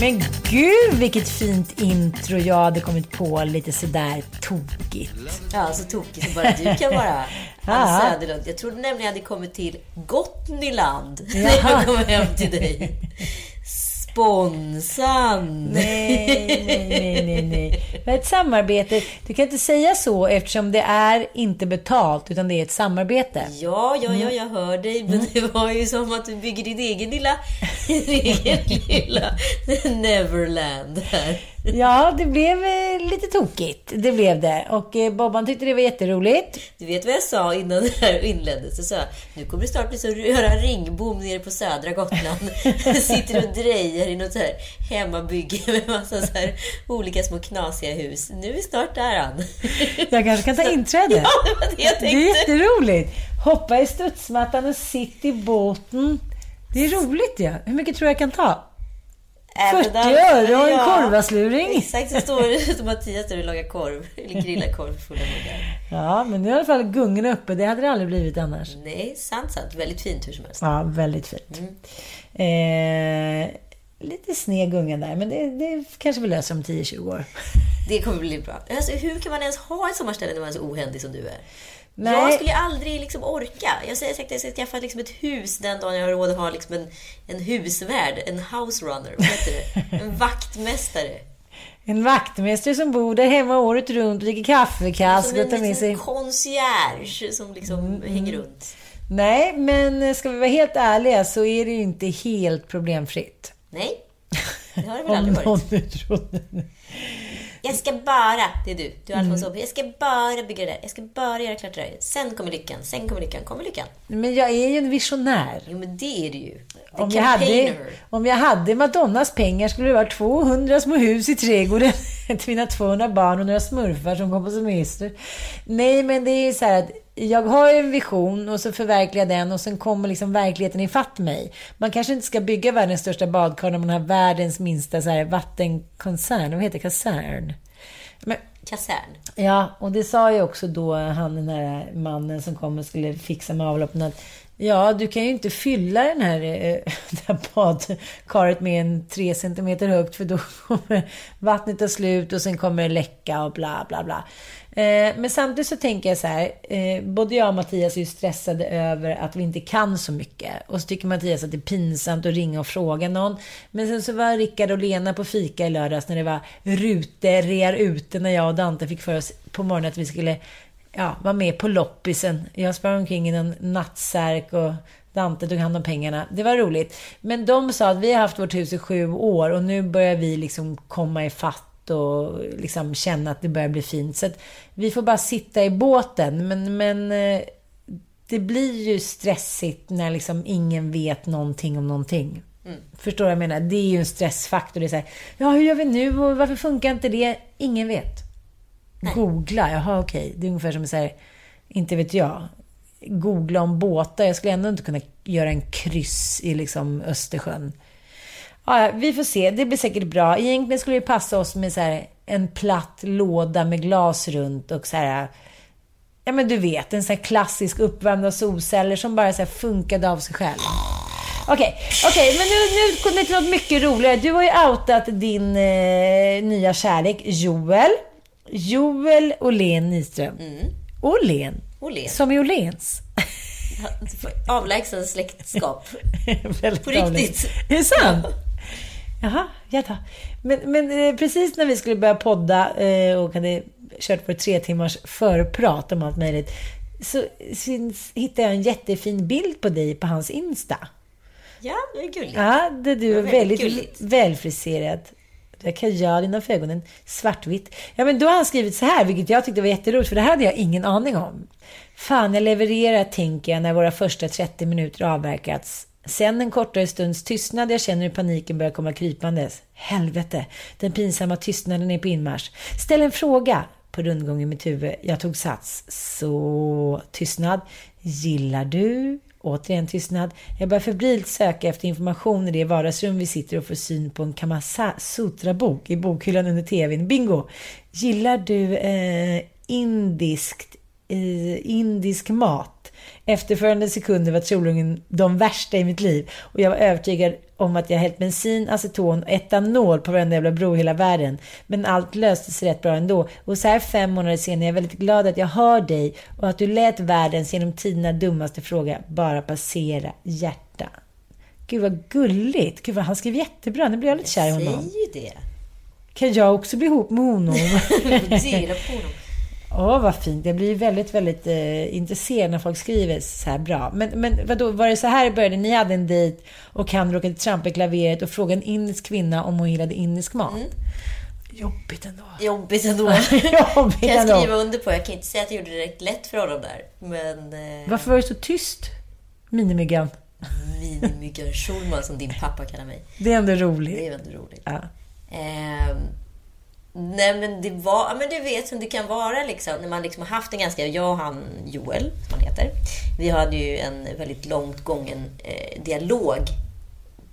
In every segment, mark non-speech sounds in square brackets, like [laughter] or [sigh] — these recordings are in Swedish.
Men gud vilket fint intro jag hade kommit på lite sådär tokigt. Ja, så tokig som bara du kan vara. [laughs] Ann Söderlund. Jag trodde nämligen jag hade kommit till Gotniland [laughs] när jag kom hem till dig. Sponsan! Nej, nej, nej, nej, nej. Det är ett samarbete. Du kan inte säga så eftersom det är inte betalt utan det är ett samarbete. Ja, ja, ja, jag hör dig. Men det var ju som att du bygger din egen lilla, din [laughs] egen lilla Neverland här. Ja, det blev eh, lite tokigt. Det blev det. Och eh, Bobban tyckte det var jätteroligt. Du vet vad jag sa innan det här inleddes? Jag sa, nu kommer det snart bli så göra ringbom nere på södra Gotland. [laughs] Sitter och drejar i något så här hemmabygge med massa så här olika små knasiga hus. Nu är vi snart där, Ann. Jag kanske kan ta inträde. Ja, det var det jag Det är tänkte. jätteroligt. Hoppa i studsmattan och sitt i båten. Det är roligt ja. Hur mycket tror jag kan ta? Även 40 där- öre och en ja, korvasluring. Exakt, så står [laughs] Mattias där och lagar korv. Eller grillar korv fulla muggar. Ja, men nu är i alla fall gungen uppe. Det hade det aldrig blivit annars. Nej, sant, sant. Väldigt fint hur som helst. Ja, väldigt fint. Eh, lite sned gunga där, men det, det kanske vi löser om 10-20 år. Det kommer bli bra. Alltså, hur kan man ens ha ett sommarställe när man är så ohändig som du är? Nej. Jag skulle aldrig liksom orka. Jag säger säkert att jag ska skaffa liksom ett hus den dagen jag har råd att ha liksom en, en husvärd, en house runner, vad heter det? En [laughs] vaktmästare. En vaktmästare som bor där hemma året runt och dricker kaffekass Som och en tar med sig... concierge som liksom hänger runt. Nej, men ska vi vara helt ärliga så är det ju inte helt problemfritt. Nej, [laughs] det har det väl Om aldrig någon varit. nu trodde Jag ska bara, det är du, du har Mm. Alfons Åberg. Jag ska bara bygga det där. Jag ska bara göra klart det där. Sen kommer lyckan, sen kommer lyckan, kommer lyckan. Men jag är ju en visionär. Jo men det är det ju. The Om jag, hade, om jag hade Madonnas pengar skulle det vara 200 små hus i trädgården [laughs] till mina 200 barn och några smurfar som kom på semester. Nej, men det är så här att jag har en vision och så förverkligar den och sen kommer liksom verkligheten ifatt mig. Man kanske inte ska bygga världens största badkar om man har världens minsta så här vattenkoncern. Vad heter? Kasern? Men, Kasern. Ja, och det sa ju också då han den här mannen som kom och skulle fixa med avloppen att Ja, du kan ju inte fylla den här, eh, [laughs] det här badkaret med en tre centimeter högt för då [laughs] kommer vattnet ta slut och sen kommer det läcka och bla bla bla. Eh, men samtidigt så tänker jag så här, eh, både jag och Mattias är ju stressade över att vi inte kan så mycket. Och så tycker Mattias att det är pinsamt att ringa och fråga någon. Men sen så var Rickard och Lena på fika i lördags när det var ruterear ute när jag och Dante fick för oss på morgonen att vi skulle ja, vara med på loppisen. Jag sprang omkring i någon nattsärk och Dante tog hand om pengarna. Det var roligt. Men de sa att vi har haft vårt hus i sju år och nu börjar vi liksom komma i fatt och liksom känna att det börjar bli fint. Så att vi får bara sitta i båten. Men, men eh, det blir ju stressigt när liksom ingen vet någonting om någonting. Förstår du vad jag menar? Det är ju en stressfaktor. Det är så här, ja hur gör vi nu och varför funkar inte det? Ingen vet. Googla, jaha okej. Det är ungefär som så här, inte vet jag. Googla om båtar. Jag skulle ändå inte kunna göra en kryss i liksom Östersjön. Ja, vi får se. Det blir säkert bra. Egentligen skulle det passa oss med så här en platt låda med glas runt och så här... Ja men du vet, en sån här klassisk uppvärmda solceller som bara så här funkade av sig själv. Okej, okej, men nu, nu kommer det till något mycket roligare. Du har ju outat din eh, nya kärlek, Joel. Joel Åhlén Nyström. Åhlén. Åhlén. Som i Åhléns. Avlägsen släktskap. [laughs] På riktigt. avlägset. Är det sant? [laughs] Jaha, jätta. Men, men eh, precis när vi skulle börja podda eh, och hade kört vår tre timmars förprat om allt möjligt. Så syns, hittade jag en jättefin bild på dig på hans Insta. Ja, det är gulligt. Ja, där du är väldigt väldigt välfriserad. Du har kajal innanför ögonen, svartvitt. Ja, men då har han skrivit så här, vilket jag tyckte var jätteroligt, för det här hade jag ingen aning om. Fan, jag levererar, tänker jag, när våra första 30 minuter avverkats. Sen en kortare stunds tystnad, jag känner hur paniken börjar komma krypandes. Helvete, den pinsamma tystnaden är på inmarsch. Ställ en fråga på rundgång i mitt huvud. Jag tog sats. Så, tystnad. Gillar du? Återigen tystnad. Jag börjar febrilt söka efter information i det vardagsrum vi sitter och får syn på en Kamasutra-bok i bokhyllan under tvn. Bingo! Gillar du eh, indiskt, eh, indisk mat? Efterföljande sekunder var troligen de värsta i mitt liv och jag var övertygad om att jag hällt bensin, aceton och etanol på varenda jävla bro i hela världen. Men allt löste sig rätt bra ändå. Och så här fem månader senare är jag väldigt glad att jag hör dig och att du lät världens genom tiderna dummaste fråga bara passera hjärta. Gud vad gulligt! Gud vad han skrev jättebra. Nu blir jag lite kär i honom. ju det. Kan jag också bli ihop med honom? [laughs] Dela på honom. Åh, vad fint. Jag blir väldigt, väldigt eh, intresserad när folk skriver så här bra. Men, men vadå, var det så här det började? Ni hade en dejt och han råkade trampa i klaveret och frågade en indisk kvinna om hon gillade indisk mat. Jobbigt ändå. Jobbigt ändå. [laughs] Jobbigt kan jag ändå. skriva under på. Jag kan inte säga att jag gjorde det direkt lätt för honom där. Men... Eh, Varför var du så tyst, minimyggan? Minimyggan Schulman som din pappa kallar mig. Det är ändå Det roligt. är väldigt roligt. Ja. Ehm, nej men det var, men du vet som det kan vara liksom, när man liksom har haft en ganska, jag och han Joel, som han heter, vi hade ju en väldigt långt gången eh, dialog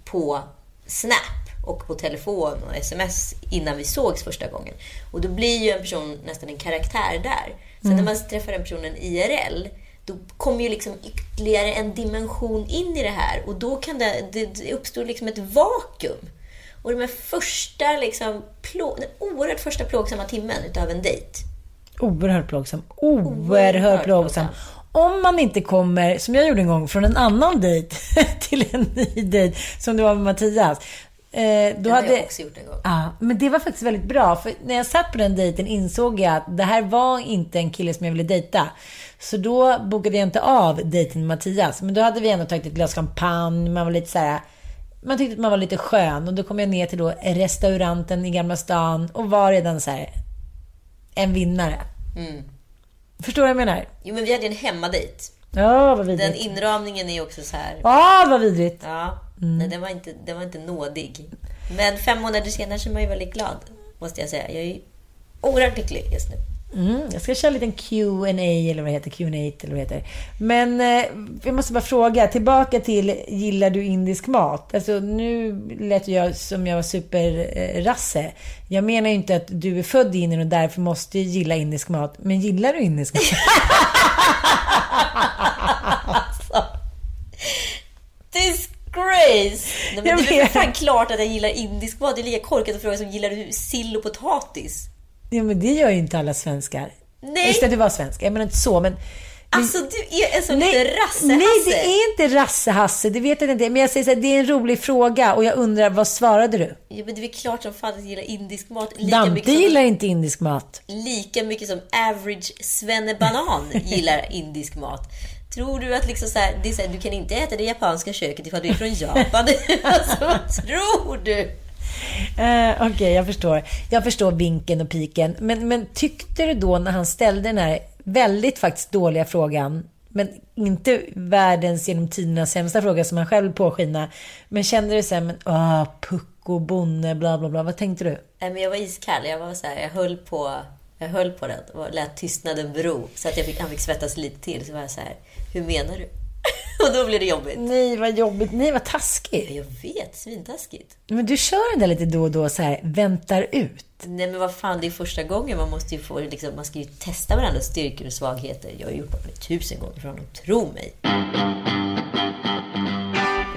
på Snap och på telefon och sms innan vi sågs första gången. Och då blir ju en person nästan en karaktär där. Sen när man träffar den personen IRL, då kommer ju liksom ytterligare en dimension in i det här och då kan det, det, det uppstår liksom ett vakuum. Och de här första, liksom, plå, den oerhört första plågsamma timmen utav en dejt. Oerhört plågsam. Oerhört Oerhört plågsam. plågsam. Om man inte kommer, som jag gjorde en gång, från en annan dejt [laughs] till en ny dejt, som det var med Mattias. Eh, då Det har hade... jag också gjort en gång. Ja, men det var faktiskt väldigt bra. För när jag satt på den dejten insåg jag att det här var inte en kille som jag ville dejta. Så då bokade jag inte av dejten med Mattias. Men då hade vi ändå tagit ett glas champagne. Man var lite så här... Man tyckte att man var lite skön. Och då kom jag ner till då restauranten i Gamla stan och var redan så här en vinnare. Förstår du vad jag menar? Jo, men vi hade en hemmadejt. Ja, vad Den vidrigt. inramningen är också så här... Ja, vad vidrigt. Ja, Mm. nej, den, var inte, den var inte nådig. Men fem månader senare så är man ju väldigt glad, måste jag säga. Jag är oerhört lycklig just nu. Mm, jag ska köra en liten Q&A eller vad det heter, Q&A eller vad det heter. Men eh, jag måste bara fråga, tillbaka till gillar du indisk mat? Alltså nu lät jag som jag var superrasse. Jag menar ju inte att du är född i Indien och därför måste gilla indisk mat. Men gillar du indisk mat? [laughs] Disgrace! Nej, men det är väl fan klart att jag gillar indisk mat. Det är lika korkat att fråga som gillar du sill och potatis? Ja, men det gör ju inte alla svenskar. Nej. Just det, du var svensk. Jag menar inte så, men... Alltså du är en sån Nej, liten rassehasse. nej, det är inte rassehasse. Det vet jag inte. Men jag säger så här, det är en rolig fråga och jag undrar, vad svarade du? Ja, men det är väl klart som fan att jag gillar indisk mat. Lika Dante mycket, som, gillar inte indisk mat. lika mycket som average svennebanan [laughs] gillar indisk mat. Tror du att liksom så här, det är så här, du kan inte äta det japanska köket ifall du är från Japan? [laughs] alltså, vad tror du? Eh, Okej, jag förstår. Jag förstår vinken och piken. Men, men tyckte du då när han ställde den här väldigt faktiskt dåliga frågan, men inte världens genom tiderna sämsta fråga som han själv påskina, men kände du så här, men ah, åh, pucko, bonne, bla bla bla. Vad tänkte du? Nej, men jag var iskall. Jag var så här, jag höll på, jag höll på den och lät tystnaden bero. Så att jag fick, han fick svettas lite till. Så var jag så här, hur menar du? [laughs] Och då blir det jobbigt. Nej, vad jobbigt. Nej, vad taskigt. Jag vet, svintaskigt. Men du kör den där lite då och då så här, väntar ut. Nej men vad fan, det är första gången. Man måste ju få, liksom, man ska ju testa varandras styrkor och svagheter. Jag har gjort mig tusen gånger för honom, tro mig.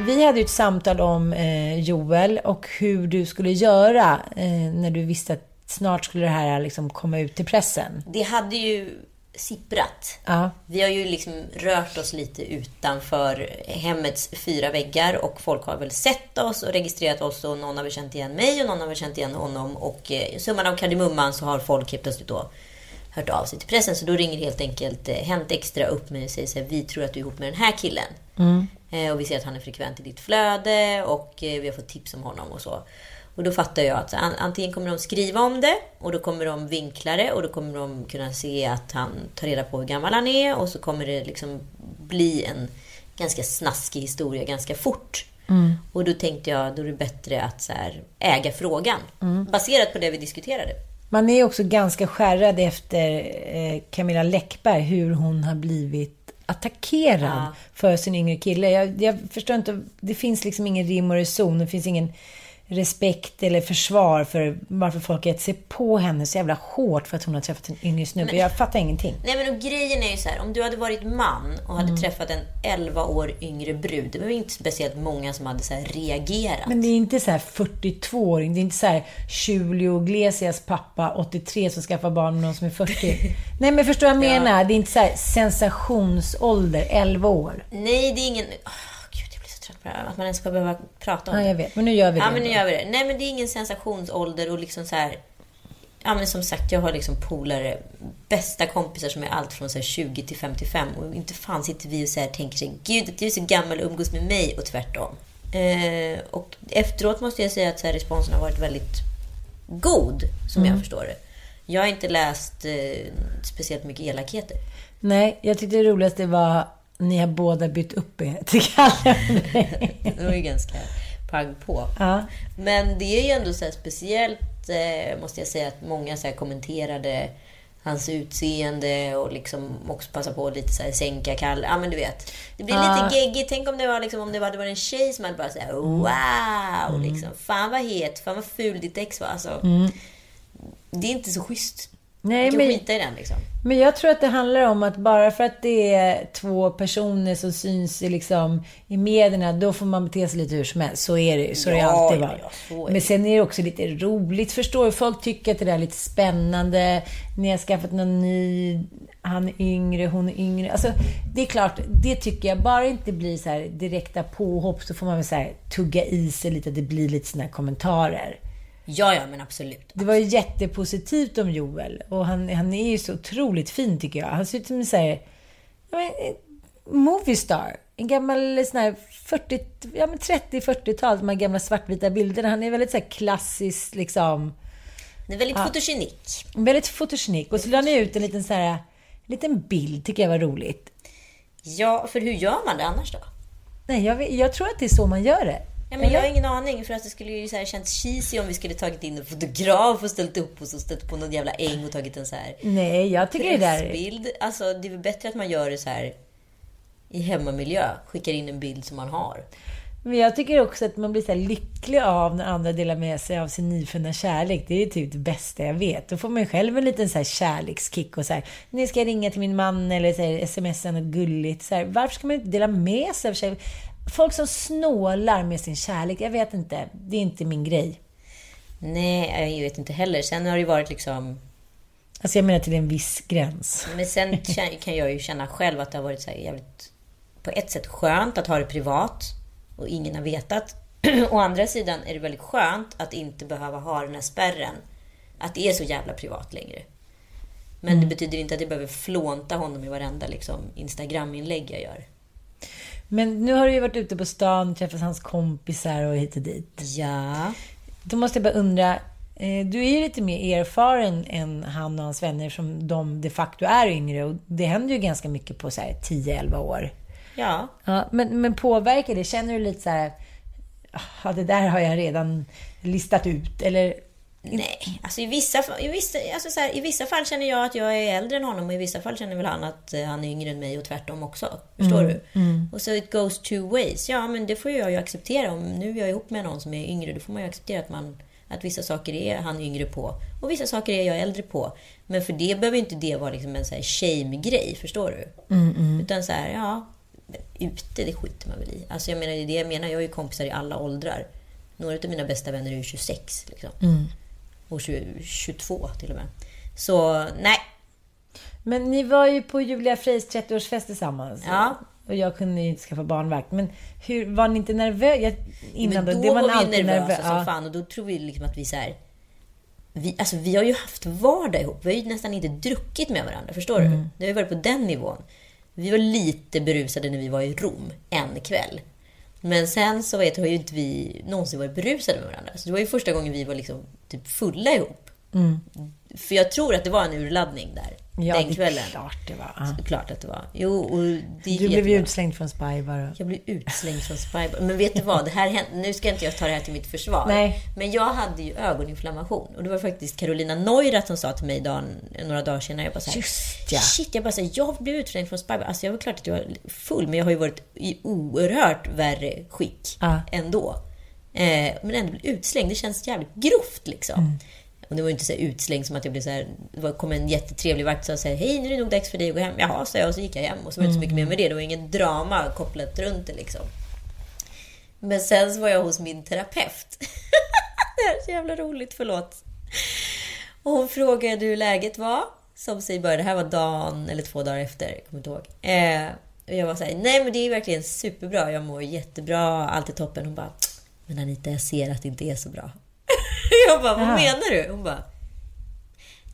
Vi hade ju ett samtal om eh, Joel och hur du skulle göra eh, när du visste att snart skulle det här liksom komma ut till pressen. Det hade ju sipprat. Ja. Vi har ju liksom rört oss lite utanför hemmets fyra väggar och folk har väl sett oss och registrerat oss och någon har väl känt igen mig och någon har väl känt igen honom och eh, summan av kardemumman så har folk helt plötsligt då hört av sig till pressen. Så då ringer helt enkelt eh, Hänt Extra upp mig och säger så här, vi tror att du är ihop med den här killen. Eh, och vi ser att han är frekvent i ditt flöde och eh, vi har fått tips om honom och så. Och då fattar jag att an- antingen kommer de skriva om det och då kommer de vinkla det och då kommer de kunna se att han tar reda på hur gammal han är och så kommer det liksom bli en ganska snaskig historia ganska fort. Och då tänkte jag, då är det bättre att här, äga frågan. Baserat på det vi diskuterade. Man är också ganska skärrad efter eh, Camilla Läckberg, hur hon har blivit attackerad Ja. för sin yngre kille. Jag, jag förstår inte, det finns liksom ingen rim och reson, det finns ingen respekt eller försvar för varför folk gett sig på henne så jävla hårt för att hon har träffat en yngre snubbe. Jag fattar ingenting. Nej men och grejen är ju så här, om du hade varit man och hade träffat en 11 år yngre brud, det var ju inte speciellt många som hade så reagerat. Men det är inte så här 42-åring, det är inte så här Julio Iglesias pappa 83 som skaffar barn med någon som är 40. [laughs] Nej men förstår vad jag menar? Det är inte så här sensationsålder, 11 år. Nej, det är ingen... Att man ens ska behöva prata om Ja, det. jag vet. Men nu gör vi det. Ja, men nu gör vi det. Nej, men det är ingen sensationsålder och liksom så här... Ja, men som sagt, jag har liksom polare, bästa kompisar som är allt från så här 20 till 55 och inte fan sitter vi och så här tänker sig Gud, att du är så gammal och umgås med mig och tvärtom. Eh, och efteråt måste jag säga att så här, responsen har varit väldigt god, som Mm. jag förstår det. Jag har inte läst eh, speciellt mycket elakheter. Nej, jag tyckte det roligaste var ni har båda bytt upp er till Kalle. Det var ju ganska pang på. ja. Men det är ju ändå så här speciellt, eh, måste jag säga, att många så här kommenterade hans utseende och liksom också passa på att lite så här sänka Kalle. Ja, men du vet. Det blir Ja. lite geggigt. Tänk om det var liksom, om det hade varit en tjej som hade bara såhär wow! Liksom, fan vad het, fan vad ful ditt ex var. Alltså, Det är inte så schysst. Nej, kan men- skita i den liksom. Men jag tror att det handlar om att bara för att det är två personer som syns i, liksom, i medierna, då får man bete sig lite hur som helst. Så är det Så har det Ja, alltid ja, varit. ja, Men sen är det också lite roligt, förstår du? Folk tycker att det där är lite spännande. Ni har skaffat någon ny, han är yngre, hon är yngre. Alltså, det är klart, det tycker jag. Bara inte blir så direkta påhopp så får man väl så här tugga i sig lite, att det blir lite här kommentarer. Ja, ja, men absolut. Det var ju jättepositivt om Joel. Och han, han är ju så otroligt fin tycker jag. Han ser ut som en sån här, ja, men, en gammal sån här 40, ja, men 30-40-tal, de här gamla svartvita bilderna. Han är väldigt så här klassisk liksom. Det är väldigt fotogenik. Väldigt fotogenik. Och så la ni ut en liten så här, en liten bild, tycker jag var roligt. Ja, för hur gör man det annars då? Nej, jag, jag tror att det är så man gör det. Ja, men jag har ingen aning, för att det skulle ju så här känts cheesy om vi skulle tagit in en fotograf och ställt upp och så ställt på någon jävla äng och tagit en så här Nej, jag tycker det där... Alltså, det är väl bättre att man gör det så här i hemmamiljö. Skickar in en bild som man har. Men jag tycker också att man blir så här lycklig av när andra delar med sig av sin nyfunna kärlek. Det är typ det bästa jag vet. Då får man ju själv en liten så här kärlekskick och så här, nu ska jag ringa till min man eller så här, smsa något gulligt. Så här, varför ska man inte dela med sig av sig? Folk som snålar med sin kärlek, jag vet inte. Det är inte min grej. Nej, jag vet inte heller. Sen har det ju varit liksom... Alltså jag menar till en viss gräns. Men sen kan jag ju känna själv att det har varit så jävligt... På ett sätt skönt att ha det privat och ingen har vetat. [clears throat] Å andra sidan är det väldigt skönt att inte behöva ha den här spärren. Att det är så jävla privat längre. Men det betyder inte att jag behöver flånta honom i varenda liksom, Instagram-inlägg jag gör. Men nu har du ju varit ute på stan, träffat hans kompisar och hit och dit. Ja. Då måste jag bara undra, eh, du är ju lite mer erfaren än han och hans vänner som de de facto är yngre och det händer ju ganska mycket på så här 10-11 år. Ja. Ja, men, men påverkar det? Känner du lite så här, ja det där har jag redan listat ut eller? Nej, alltså i vissa, i, vissa, alltså så här, i vissa fall känner jag att jag är äldre än honom och i vissa fall känner väl han att eh, han är yngre än mig och tvärtom också. Förstår du? Och så it goes two ways. Ja, men det får jag ju acceptera. Om nu är jag ihop med någon som är yngre, då får man ju acceptera att, man, att vissa saker är han yngre på och vissa saker är jag äldre på. Men för det behöver inte det vara liksom en så här shame-grej, förstår du? Utan så här, ja, ute, det skiter man väl i. Alltså jag menar, det jag menar. Jag har ju kompisar i alla åldrar. Några av mina bästa vänner är ju 26. Liksom. Och 20, 22 till och med. Så nej. Men ni var ju på Julia Freys 30-årsfest tillsammans. Ja. Och jag kunde ju inte skaffa barnvakt. Men hur, var ni inte nervösa? Innan Men då det var vi alltid nervösa nervö- som ja. fan och då tror vi liksom att vi så här, vi, alltså vi har ju haft vardag ihop. Vi har ju nästan inte druckit med varandra. Förstår Mm. du? Det har ju varit på den nivån. Vi var lite berusade när vi var i Rom en kväll. Men sen så vet, har ju inte vi någonsin varit berusade med varandra. Så det var ju första gången vi var liksom typ fulla ihop. För jag tror att det var en urladdning där. Mm. Ja, den det kvällen. är klart det var. Ja. Klart att det var. Jo, och det Du blev ju utslängd från Spy bara. Jag blev utslängd från Spybar. Men vet du vad? Det här hände, nu ska inte jag ta det här till mitt försvar. Nej. Men jag hade ju ögoninflammation. Och det var faktiskt Carolina Neurath som sa till mig dagen, några dagar senare. Jag bara så här, Just ja. Shit, jag bara så här, jag blev utslängd från Spybar. Alltså jag var klart att jag var full, men jag har ju varit i oerhört värre skick Ja. ändå. Eh, men ändå bli utslängd, det känns jävligt grovt liksom. Mm. Och det var ju inte så utslängd som att jag blev så här, det kom en jättetrevlig vakt och sa hej nu är det nog dags för dig att gå hem. Jaha, sa jag och så gick jag hem. Och så var det inte så mycket mer med det. Det var inget drama kopplat runt det liksom. Men sen så var jag hos min terapeut. [laughs] det här är så jävla roligt, förlåt. Och hon frågade hur läget var. Som sig bara, det här var dagen eller två dagar efter, jag kommer inte ihåg. Eh, och jag var såhär, nej men det är verkligen superbra, jag mår jättebra, allt är toppen. Hon bara, men Anita jag ser att det inte är så bra. [laughs] jag bara, vad Jaha. menar du? Hon bara,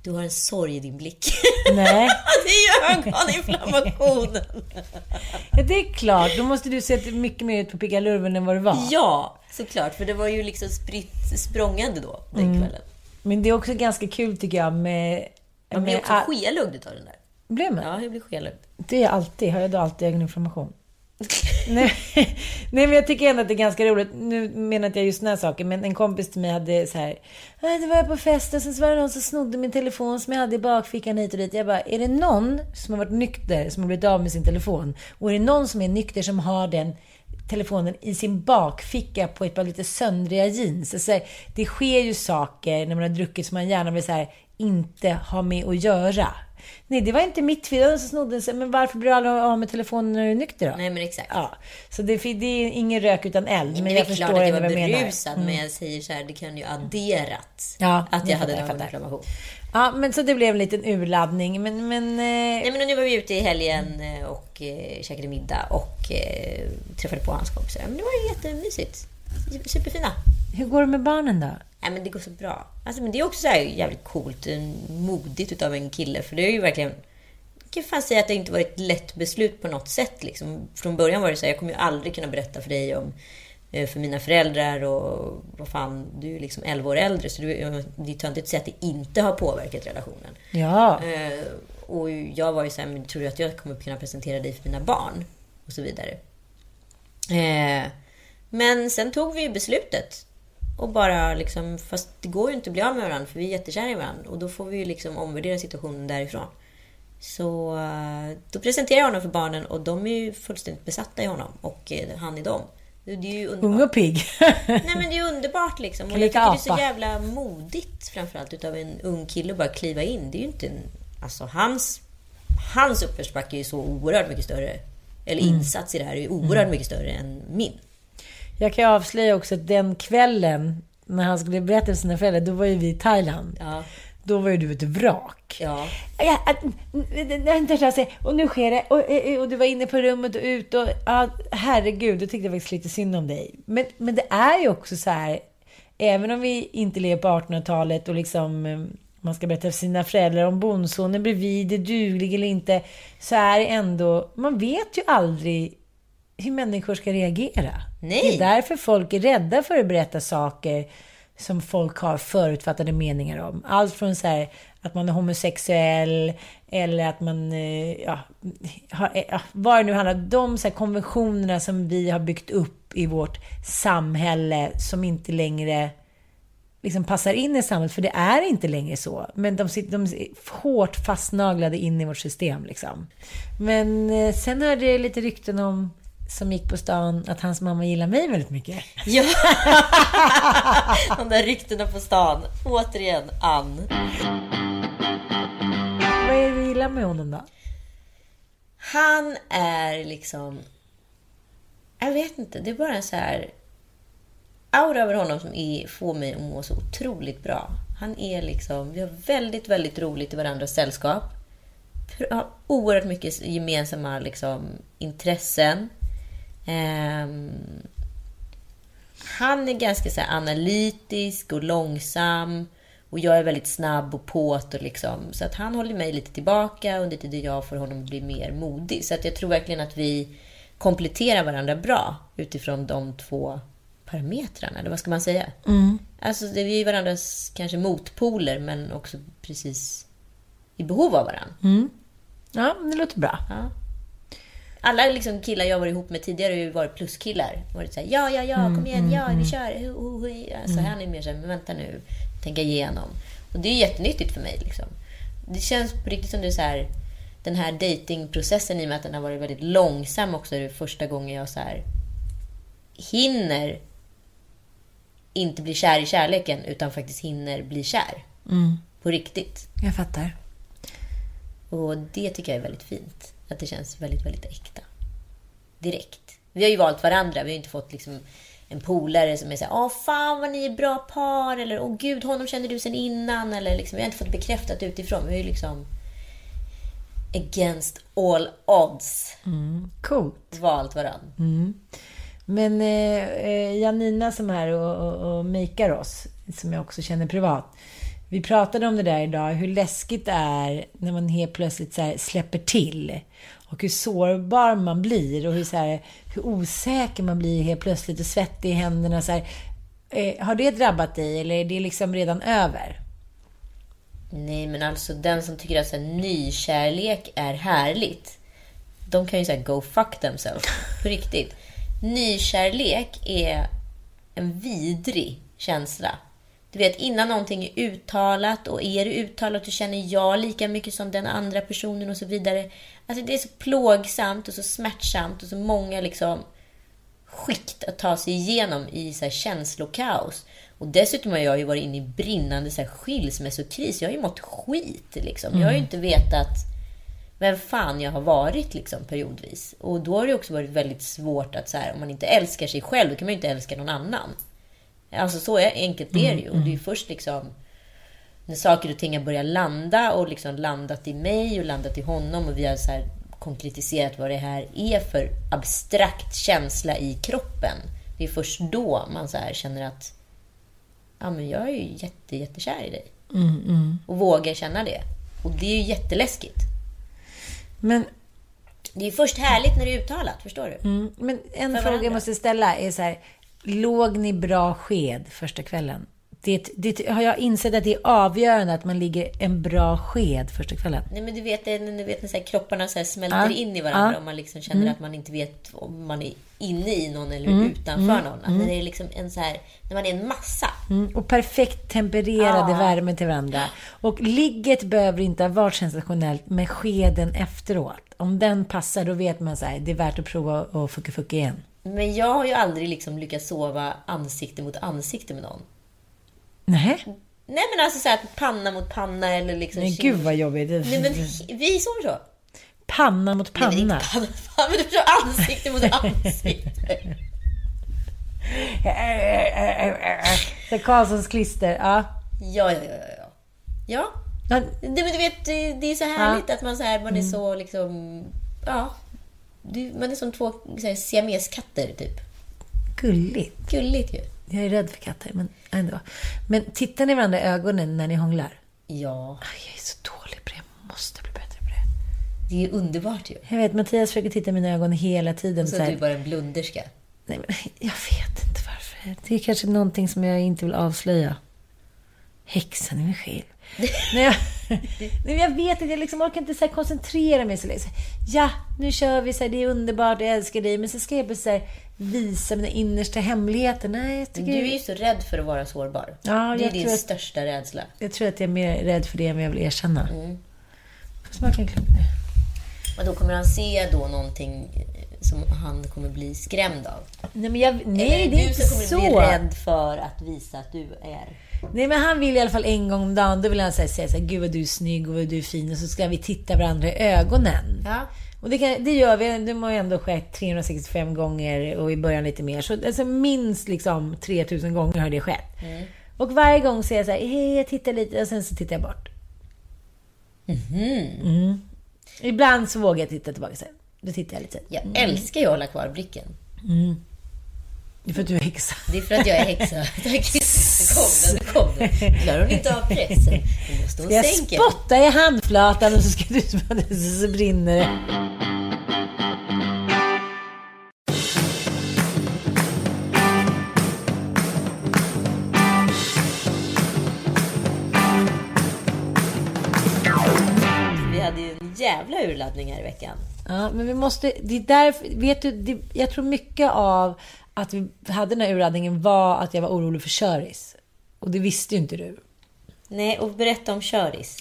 du har en sorg i din blick. Nej. [laughs] det är ögoninflammationen. Ja, det är klart. Då måste du se mycket mer ut på pickalurven än vad du var. ja, såklart. För det var ju liksom spritt språngande då, den Mm. kvällen. Men det är också ganska kul tycker jag med... Man blir också skelögd utav den där. Blev man? Ja, jag blir skelögd. Det är alltid. Har jag då alltid ögoninflammation? [laughs] Nej, nej, men jag tycker ändå att det är ganska roligt. Nu menar inte jag just den här saken, men en kompis till mig hade så här. "Nej, Det var jag på festen, sen så var det någon som snodde min telefon som jag hade i bakfickan hit och dit. Jag bara, är det någon som har varit nykter, som har blivit av med sin telefon? Och är det någon som är nykter som har den telefonen i sin bakficka på ett par lite söndriga jeans. Alltså, det sker ju saker när man har druckit som man gärna vill så här, inte ha med att göra. Nej, det var inte mitt fel. Det som snodde den. Så, Men varför blir du aldrig av med telefonen när du är nykter då? Nej, men exakt. Ja, så det, det är ingen rök utan eld. Men det är jag förstår klart att jag var menar. Mm. berusad, men jag säger så här, det kan ju adderat Ja, att jag, hade en ögoninflammation. Ja, men så det blev en liten urladdning. Men, men eh, Nej, men nu var vi ute i helgen eh, och eh, käkade middag och eh, träffade på hans kompisar. Men det var jättemysigt. Superfina. hur går det med barnen då? Nej, men det går så bra. Alltså, men det är också så här jävligt coolt, eh, modigt utav en kille. För det är ju verkligen... Jag kan fan säga att det inte var ett lätt beslut på något sätt. Liksom. Från början var det så här, jag kommer ju aldrig kunna berätta för dig om eh, för mina föräldrar och vad fan, du är liksom 11 år äldre så du, det är inte att säga att det inte har påverkat relationen. Ja, Eh, och jag var ju såhär, men tror du att jag kommer kunna presentera dig för mina barn? Och så vidare. Men sen tog vi ju beslutet. Och bara liksom, fast det går ju inte att bli av med varandra för vi är jättekära i varandra. Och då får vi ju liksom omvärdera situationen därifrån. Så eh, då presenterade jag honom för barnen och de är ju fullständigt besatta i honom. Och eh, han i dem. Det är ju underbart. ung och pigg. [laughs] Nej men det är underbart liksom. Och jag tycker det är så apa. jävla modigt framförallt utav en ung kille att bara kliva in. Det är ju inte en... Alltså hans... Hans uppförsbacke är ju så oerhört mycket större. Eller Mm. insats i det här är ju oerhört mycket större än min. Jag kan avslöja också att den kvällen när han skulle berätta för sina föräldrar, då var ju vi i Thailand. Ja. Då var ju du ett vrak. Ja. Ja, och nu sker det. Och, och, och du var inne på rummet och ut. Och, ja, herregud, då tyckte jag faktiskt lite synd om dig. Men, men det är ju också så här, även om vi inte lever på 1800-talet och liksom eh, man ska berätta för sina föräldrar om bondsonen bredvid är duglig eller inte, så är det ändå, man vet ju aldrig hur människor ska reagera. Nej. Det är därför folk är rädda för att berätta saker som folk har förutfattade meningar om. Allt från så här, att man är homosexuell eller att man, eh, ja, har, eh, ja vad det nu handlar om. De så här konventionerna som vi har byggt upp i vårt samhälle som inte längre liksom passar in i samhället, för det är inte längre så. Men de, sitter, de är hårt fastnaglade in i vårt system. Liksom. Men eh, sen hörde jag lite rykten om, som gick på stan, att hans mamma gillar mig väldigt mycket. Ja! De där ryktena på stan. Återigen, Ann. Vad är det du gillar med honom då? Han är liksom... Jag vet inte, det är bara en så här aura över honom som är, får mig att må så otroligt bra. Han är liksom... Vi har väldigt, väldigt roligt i varandras sällskap. Har oerhört mycket gemensamma liksom, intressen. Ehm, han är ganska så analytisk och långsam. Och jag är väldigt snabb och påt. Och liksom, så att han håller mig lite tillbaka under tiden jag får honom att bli mer modig. Så att jag tror verkligen att vi kompletterar varandra bra utifrån de två parametrarna. Eller vad ska man säga? Alltså, det, vi är varandras kanske motpoler, men också precis i behov av varandra. Ja, det låter bra. Ja. Alla liksom killar jag varit ihop med tidigare har ju varit pluskillar. Varit såhär, ja, ja, ja, kom igen, ja, vi kör. Hu, hu, hu. Alltså, Han är mer såhär, men vänta nu, tänka igenom. Och det är jättenyttigt för mig. Liksom. Det känns på riktigt som det är så här, den här datingprocessen i och med att den har varit väldigt långsam också. Det är första gången jag så här, hinner inte bli kär i kärleken, utan faktiskt hinner bli kär. På riktigt. Jag fattar. Och det tycker jag är väldigt fint. Att det känns väldigt, väldigt äkta. Direkt. Vi har ju valt varandra. Vi har inte fått liksom en polare som är såhär, åh fan vad ni är bra par, eller åh gud, honom känner du sen innan, eller liksom, vi har inte fått bekräftat utifrån. Vi har ju liksom against all odds Coolt. valt varandra. Men eh, eh, Janina som är här och, och, och makear oss, som jag också känner privat. Vi pratade om det där idag, hur läskigt det är när man helt plötsligt så släpper till. Och hur sårbar man blir och hur, så här, hur osäker man blir helt plötsligt och svettig i händerna. Så här. Eh, har det drabbat dig eller är det liksom redan över? Nej, men alltså den som tycker att så här, nykärlek är härligt, de kan ju säga go fuck themselves. På riktigt. Nykärlek är en vidrig känsla. Du vet, innan någonting är uttalat och är det uttalat och känner jag lika mycket som den andra personen och så vidare. Alltså det är så plågsamt och så smärtsamt och så många liksom skikt att ta sig igenom i så här känslokaos. Och dessutom har jag ju varit inne i brinnande så här skilsmässokris. Jag har ju mått skit liksom. Jag har ju inte vetat vem fan jag har varit liksom periodvis. Och då har det också varit väldigt svårt att så här, om man inte älskar sig själv, då kan man ju inte älska någon annan. Alltså så är, enkelt är det ju. Och det är ju först liksom när saker och ting har börjat landa och liksom landat i mig och landat i honom och vi har så konkretiserat vad det här är för abstrakt känsla i kroppen. Det är först då man så känner att ja, men jag är ju jätte, jättekär i dig. Och vågar känna det. Och det är ju jätteläskigt. Men, Det är först härligt när det är uttalat, förstår du? mm, men en För fråga jag måste ställa är så här. Låg ni bra sked första kvällen? Det, det har jag insett att det är avgörande att man ligger en bra sked första kvällen. Nej men du vet, du vet när så här, kropparna så här smälter Ja. in i varandra Ja. och man liksom känner att man inte vet om man är inne i någon eller utanför någon. Att när det är liksom en så här, när man är en massa. Mm, och perfekt tempererade Ja. värme till varandra. Och ligget behöver inte ha varit sensationellt, men skeden efteråt. Om den passar, då vet man så här, det är värt att prova och fucka fucka igen. Men jag har ju aldrig liksom lyckats sova ansikte mot ansikte med någon. Nej, Nej men alltså så här, panna mot panna eller liksom... men gud vad jobbigt. Nej men vi sover så. Panna mot panna. panna panna, men du förstår ansikte mot [laughs] ansikte. Så Karlssons klister, ja. Ja, ja, ja, ja, ja. Ja, ja. Men du vet, det det är så härligt att man, så här, man är så liksom... Ja. Man är som två här, siameskatter, typ. Gulligt. Gulligt ju. Jag är rädd för katter, men ändå. Men tittar ni varandra i ögonen när ni hånglar? Ja, Jag är så dålig på det. Jag måste bli det. Det är ju underbart ju. Jag vet, Mattias försöker titta i mina ögon hela tiden. Så så att du är bara en blunderska. Nej, men jag vet inte varför. Det är kanske någonting som jag inte vill avslöja. Häxan i mig själv. [laughs] när, jag, Nej, jag vet inte, jag liksom orkar inte så koncentrera mig så länge. Ja, nu kör vi, så här, det är underbart, jag älskar dig. Men så ska jag bara så här, visa mina innersta hemligheter. Nej. Du är ju så rädd för att vara sårbar. Ja, det är din att- största rädsla. Jag tror att jag är mer rädd för det än vad jag vill erkänna. Mm. Smaka en klump. Och då kommer han se då någonting som han kommer bli skrämd av. Nej, men jag, nej Eller är det är du inte som kommer bli så. rädd för att visa att du är... Nej, men han vill i alla fall en gång om dagen, då vill han säga, säga så här, gud vad du är snygg och vad du är fin och så ska vi titta varandra i ögonen. Ja. Och det, kan, det gör vi, det har ju ändå skett 365 gånger och i början lite mer. Så alltså minst liksom 3000 gånger har det skett. Och varje gång säger jag så här, hej, jag tittar lite och sen så tittar jag bort. Mm. Ibland så vågar jag titta tillbaka sen. Då tittar jag lite. Jag älskar ju att hålla kvar blicken. Det är för att du är häxa. Det är för att jag är häxa. [laughs] Tack. Nu kom den, nu kom den. Klarar hon inte av pressen? Nu måste hon Ska jag sänka. spotta i handflatan och så ska du [laughs] så brinner det. Jävla urladdning här i veckan. Ja, men vi måste... Det är därför, vet du, det, jag tror mycket av att vi hade den här urladdningen var att jag var orolig för köris. Och det visste ju inte du. Nej, och berätta om köris.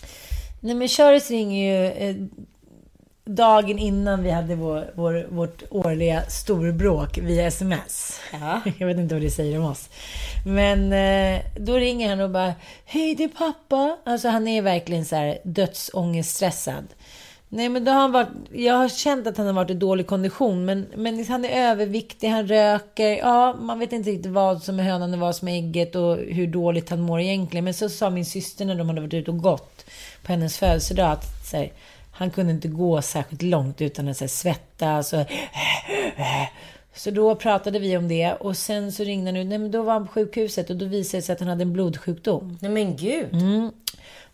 Nej, men köris ringer ju eh, dagen innan vi hade vår, vår, vårt årliga storbråk via sms. Ja. [laughs] Jag vet inte vad det säger om oss. Men eh, då ringer han och bara Hej, det är pappa. Alltså han är verkligen så här dödsångeststressad. Nej, men då har han varit, jag har känt att han har varit i dålig kondition, men, men han är överviktig, han röker. Ja, man vet inte riktigt vad som är hönan och vad som är ägget och hur dåligt han mår egentligen. Men så sa min syster när de hade varit ute och gått på hennes födelsedag att så här, han kunde inte gå särskilt långt utan att så här, svettas och så då pratade vi om det och sen så ringde han ut. Nej, men då var han på sjukhuset och då visade det sig att han hade en blodsjukdom. Nej men gud. Mm.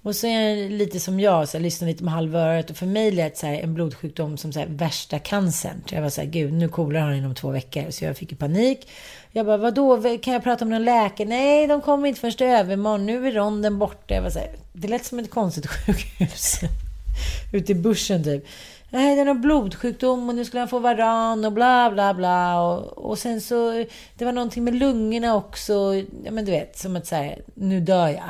Och så är han lite som jag, så jag lyssnar lite med halva örat. Och för mig lät så här, en blodsjukdom som så här, värsta cancern. Så jag var så här, gud, nu kolar han inom två veckor. Så jag fick ju panik. Jag bara, vadå, kan jag prata med någon läkare? Nej, de kommer inte förrän övermorgon. Nu är ronden borta. Jag var så här, det lät som ett konstigt [laughs] sjukhus. Ute i bussen typ. Nej, det är någon blodsjukdom och nu skulle han få varan och bla bla bla. Och, och sen så, det var någonting med lungorna också. Ja men du vet, som att säga, nu dör jag.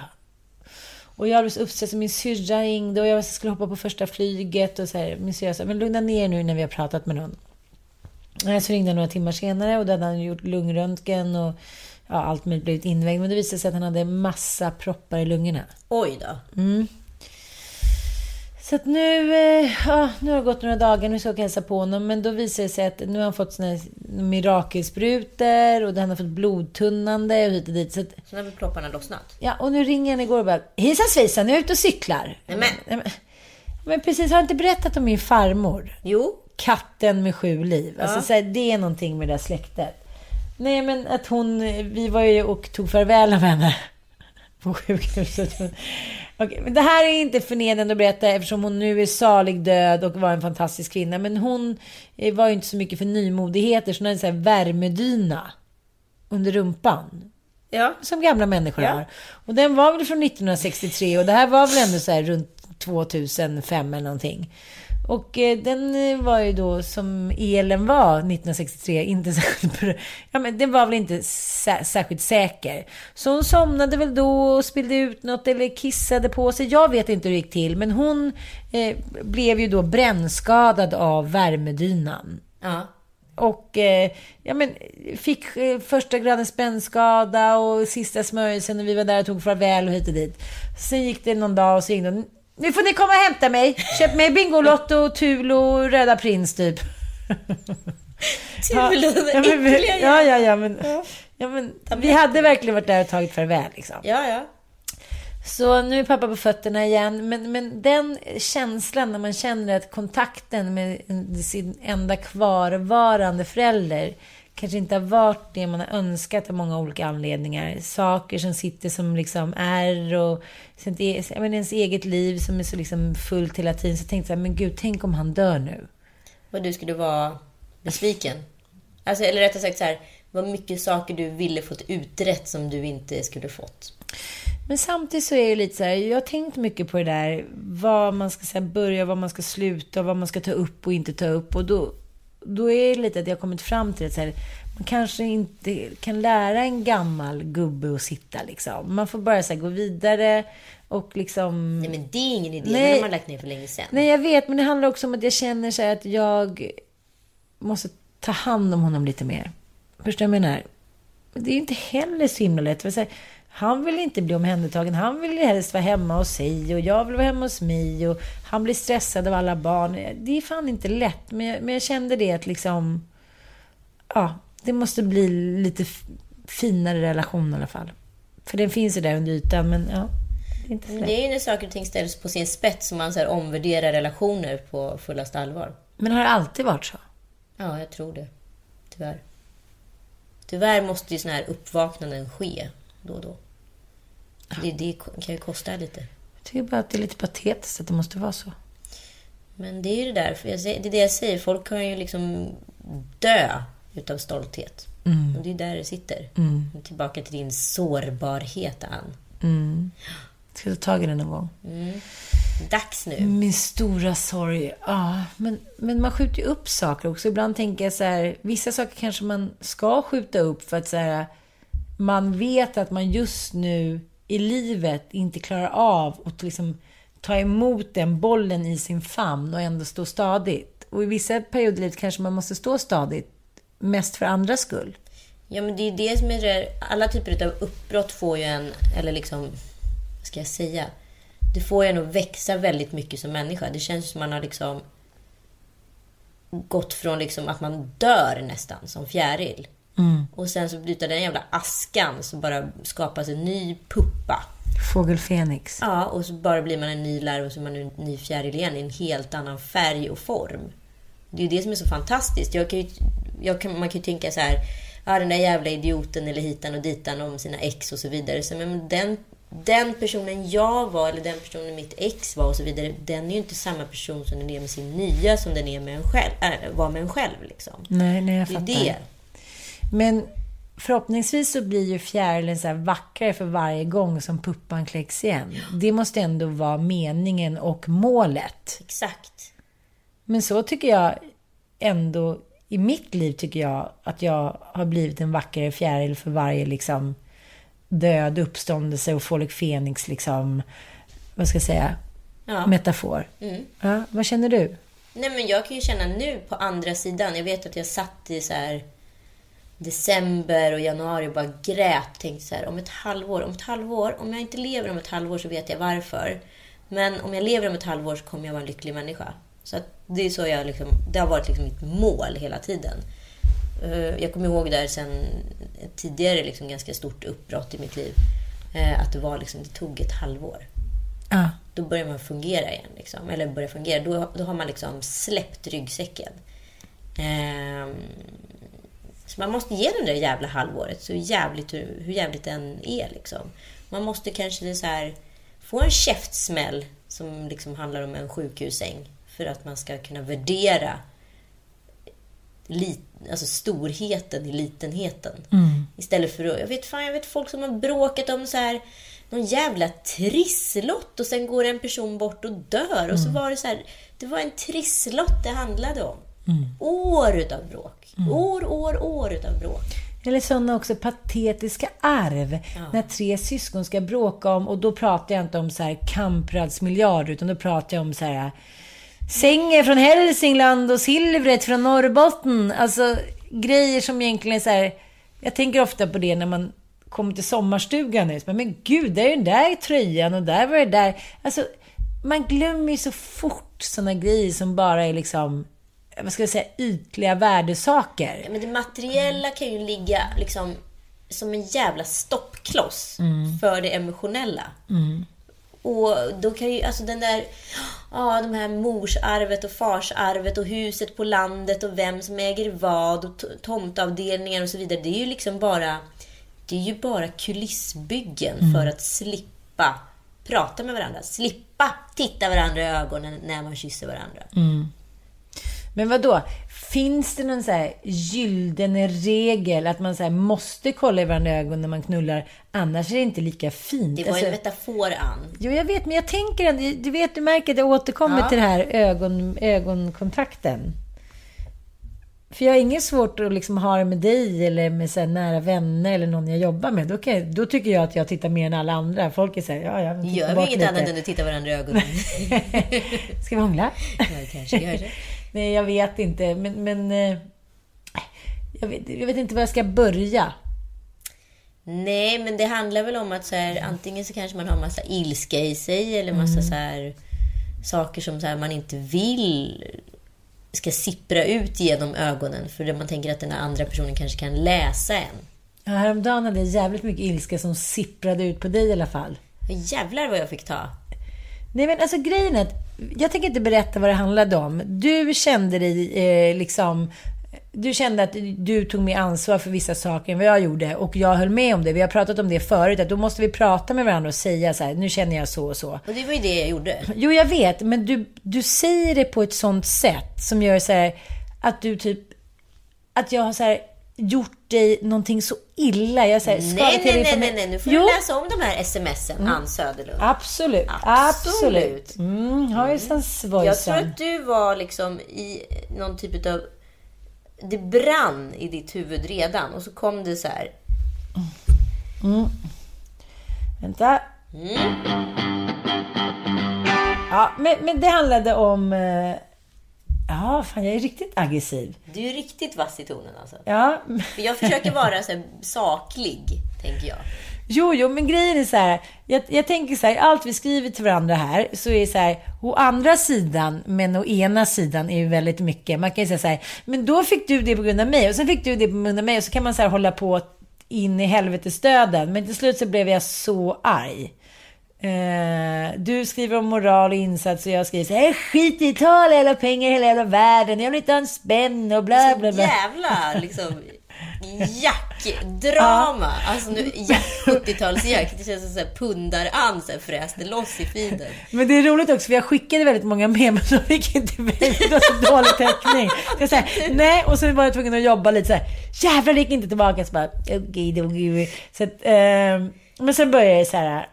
Och jag blev så uppstressad. Min syrra ringde och jag skulle hoppa på första flyget. Och så här, min syrra sa, men lugna ner nu när vi har pratat med någon. Nej, Så ringde han några timmar senare och då hade han gjort lungröntgen och ja, allt möjligt blivit invägd. Men det visade sig att han hade massa proppar i lungorna. Oj då. Så att nu, eh, ja, nu har det gått några dagar, nu ska jag hälsa på honom. Men då visar det sig att nu har han fått såna här mirakelsprutor och han har fått blodtunnande och hit och dit. Så att, Så nu har plopparna lossnat. ja, och nu ringer han igår och bara, hejsan svejsan, nu är jag ute och cyklar. Nej, men. Nej, men, men precis, har jag inte berättat om min farmor? Jo. Katten med sju liv. Alltså, så här, det är någonting med det där släktet. Nej, men att hon... Vi var ju och tog farväl av henne [laughs] på sjukhuset. Okej, men det här är inte förnedrande att berätta eftersom hon nu är salig död och var en fantastisk kvinna. Men hon eh, var ju inte så mycket för nymodigheter. Så hon hade här värmedyna under rumpan. Ja. Som gamla människor Ja. har. Och den var väl från 1963 och det här var väl ändå så här runt 2005 eller någonting. Och eh, den eh, var ju då som elen var 1963 inte [laughs] särskilt. Ja men den var väl inte sä- särskilt säker. Så hon somnade väl då och spillde ut något eller kissade på sig. Jag vet inte hur det gick till men hon eh, blev ju då brännskadad av värmedynan. Ja. Och eh, ja, men, fick eh, första gradens brännskada och sista smörjelsen och vi var där och tog farväl och hit och dit. Sen gick det någon dag och så ringde hon. Nu får ni komma och hämta mig. Köp mig Bingolotto, Tulo Röda Prins typ. Tulo, ja, men, ja, ja, ja, men, ja, men vi hade verkligen varit där och tagit farväl liksom. Ja, ja. Så nu är pappa på fötterna igen. Men, men den känslan när man känner att kontakten med sin enda kvarvarande förälder kanske inte har varit det man har önskat av många olika anledningar. Saker som sitter som liksom är och jag menar, ens eget liv som är så liksom fullt hela tiden. Så jag tänkte jag, men gud, tänk om han dör nu. Och du skulle vara besviken. Alltså, eller rättare sagt så här, vad mycket saker du ville fått utrett som du inte skulle fått. Men samtidigt så är det lite så här, jag har tänkt mycket på det där, vad man ska så här, börja, vad man ska sluta, vad man ska ta upp och inte ta upp. Och då, då är det lite att jag kommit fram till att så här, man kanske inte kan lära en gammal gubbe att sitta liksom. Man får bara så här, gå vidare och liksom... Nej, men det är ingen idé. Nej. Det har man lagt ner för länge sedan. Nej, jag vet, men det handlar också om att jag känner så här att jag måste ta hand om honom lite mer. Förstår du vad jag menar? Men det är inte heller så himla lätt. För så här, han vill inte bli omhändertagen. Han vill helst vara hemma hos sig och jag vill vara hemma hos mig. Och han blir stressad av alla barn. Det är fan inte lätt. Men jag, men jag kände det att liksom... Ja, det måste bli lite finare relation i alla fall. För den finns ju där under ytan, men ja. Det är inte så lätt. det är ju när saker och ting ställs på sin spets som man så här omvärderar relationer på fullaste allvar. Men har det alltid varit så? Ja, jag tror det. Tyvärr. Tyvärr måste ju såna här uppvaknanden ske då och då. Det, det kan ju kosta lite. Jag tycker bara att det är lite patetiskt att det måste vara så. Men det är ju det där, för jag, det är det jag säger, folk kan ju liksom dö utav stolthet. Och det är där det sitter. Tillbaka till din sårbarhet, Ann. Ska jag ta tag i det någon gång? Dags nu. Min stora sorg. Ja, men, men man skjuter ju upp saker också. Ibland tänker jag så här, vissa saker kanske man ska skjuta upp för att så här, man vet att man just nu i livet inte klarar av att liksom ta emot den bollen i sin famn och ändå stå stadigt. Och i vissa perioder i livet kanske man måste stå stadigt, mest för andras skull. Ja, men det är det som är det. Alla typer av uppbrott får ju en, eller liksom, vad ska jag säga? Det får ju en att växa väldigt mycket som människa. Det känns som man har liksom gått från liksom att man dör nästan som fjäril. Och sen så utav den jävla askan så bara skapas en ny puppa. Fågel Fenix. Ja, och så bara blir man en ny larv och så är man en ny fjäril igen i en helt annan färg och form. Det är ju det som är så fantastiskt. Jag kan ju, jag kan, man kan ju tänka så här, ja den där jävla idioten eller hitan och ditan om sina ex och så vidare. Så, men den, den personen jag var eller den personen mitt ex var och så vidare, den är ju inte samma person som den är med sin nya som den är med en själv, äh, var med en själv. Liksom. Nej, nej, jag Det är fattar. det. Men förhoppningsvis så blir ju fjärilen så vackrare för varje gång som puppan kläcks igen. Det måste ändå vara meningen och målet. Exakt. Men så tycker jag ändå, i mitt liv tycker jag att jag har blivit en vackrare fjäril för varje liksom död, uppståndelse och Folek Fenix liksom, vad ska jag säga, Ja. metafor. Ja, vad känner du? Nej, men jag kan ju känna nu på andra sidan. Jag vet att jag satt i så här december och januari och bara grät. Tänkte så här, om ett halvår, om ett halvår, om jag inte lever om ett halvår så vet jag varför. Men om jag lever om ett halvår så kommer jag vara en lycklig människa. Så det är så jag liksom, det har varit liksom mitt mål hela tiden. Eh, Jag kommer ihåg där sen tidigare liksom ganska stort uppbrott i mitt liv. eh, Att det var liksom, det tog ett halvår Ja, då börjar man fungera igen. Liksom. Eller börjar fungera. Då, då har man liksom släppt ryggsäcken. Ehm, man måste ge den där jävla halvåret, så jävligt, hur, hur jävligt den är. Liksom. Man måste kanske så här, få en käftsmäll som liksom handlar om en sjukhussäng för att man ska kunna värdera lit, alltså storheten i litenheten. Istället för att, jag vet fan, jag vet folk som har bråkat om så här någon jävla trisslott och sen går en person bort och dör. Och så var det så här, det var en trisslott det handlade om. År utav bråk. År, år, år utav bråk. Eller sådana också patetiska arv. När tre syskon ska bråka om, och då pratar jag inte om så här Kamprads miljard, utan då pratar jag om så här Sängen från Hälsingland och silvret från Norrbotten. Alltså grejer som egentligen är så här. Jag tänker ofta på det när man kommer till sommarstugan nu. Men gud, där är den där tröjan och där var det där. Alltså, man glömmer ju så fort sådana grejer som bara är liksom, vad ska jag säga, ytliga värdesaker. Men det materiella kan ju ligga liksom som en jävla stoppkloss för det emotionella. Och då kan ju, alltså den där, ja de här morsarvet och farsarvet och huset på landet och vem som äger vad och tomtavdelningar och så vidare. Det är ju liksom bara, det är ju bara kulissbyggen för att slippa prata med varandra. Slippa titta varandra i ögonen när man kysser varandra. Men vad då? Finns det någon så här gyllene regel att man så måste kolla i varandra ögon när man knullar? Annars är det inte lika fint. Det var Alltså- en metafor, Ann. Jo, jag vet, men jag tänker ändå, du vet, du märker att jag återkommer Ja. till det här ögon, ögonkontakten. För jag har inget svårt att liksom ha det med dig eller med så nära vänner eller någon jag jobbar med. Då, jag, då tycker jag att jag tittar mer än alla andra. Folk är så här, ja, ja, men titta Gör vi inget lite. annat än att titta varandra i ögonen? [laughs] Ska vi hångla? ja, kanske det. Nej, jag vet inte. Men, men eh, jag, vet, jag vet inte var jag ska börja. Nej, men det handlar väl om att så här, antingen så kanske man har massa ilska i sig eller massa så här, saker som så här, man inte vill ska sippra ut genom ögonen för man tänker att den här andra personen kanske kan läsa en. Ja, häromdagen hade jag jävligt mycket ilska som sipprade ut på dig i alla fall. Jävlar vad jag fick ta. Nej men alltså grejen är att jag tänker inte berätta vad det handlade om. Du kände dig eh, liksom du kände att du tog mer ansvar för vissa saker än vad jag gjorde och jag höll med om det. Vi har pratat om det förut, att då måste vi prata med varandra och säga så här, nu känner jag så och så. Och det var ju det jag gjorde. Jo, jag vet, men du, du säger det på ett sånt sätt som gör så här att du typ, att jag har så här gjort dig någonting så illa. Jag så här, Nej, nej, nej, nej, nej, nu får Jo, du läsa om de här smsen, Ann Söderlund. Absolut, Absolut. absolut. Mm, ju sen Jag tror att du var liksom i någon typ av... Det brann i ditt huvud redan och så kom det så här. Vänta. Ja, men, men det handlade om... Ja, fan jag är riktigt aggressiv. Du är riktigt vass i tonen alltså. Ja, För jag försöker vara så saklig, tänker jag. jo, jo, men grejen är så här. Jag, jag tänker så här, allt vi skriver till varandra här, så är det så här, å andra sidan, men å ena sidan är ju väldigt mycket. Man kan ju säga så här, men då fick du det på grund av mig, och sen fick du det på grund av mig, och så kan man så här hålla på in i helvetesdöden. Men till slut så blev jag så arg. Eh, du skriver om moral och insats och jag skriver så här, skit i ta alla jävla pengar i hela jävla världen, jag vill inte ha en spänn och bla bla bla. Jävla liksom [laughs] jackdrama. Alltså nu, jack, 70-talsjack. Det känns som så här pundar-Ann här fräste loss i feeden. Men det är roligt också för jag skickade väldigt många med men de fick inte för det var så dålig täckning. Så jag säger nej och så var jag tvungen att jobba lite så här. Jävlar det gick inte tillbaka. Så bara okej då. okej." Så att, ehm, men sen började jag så här.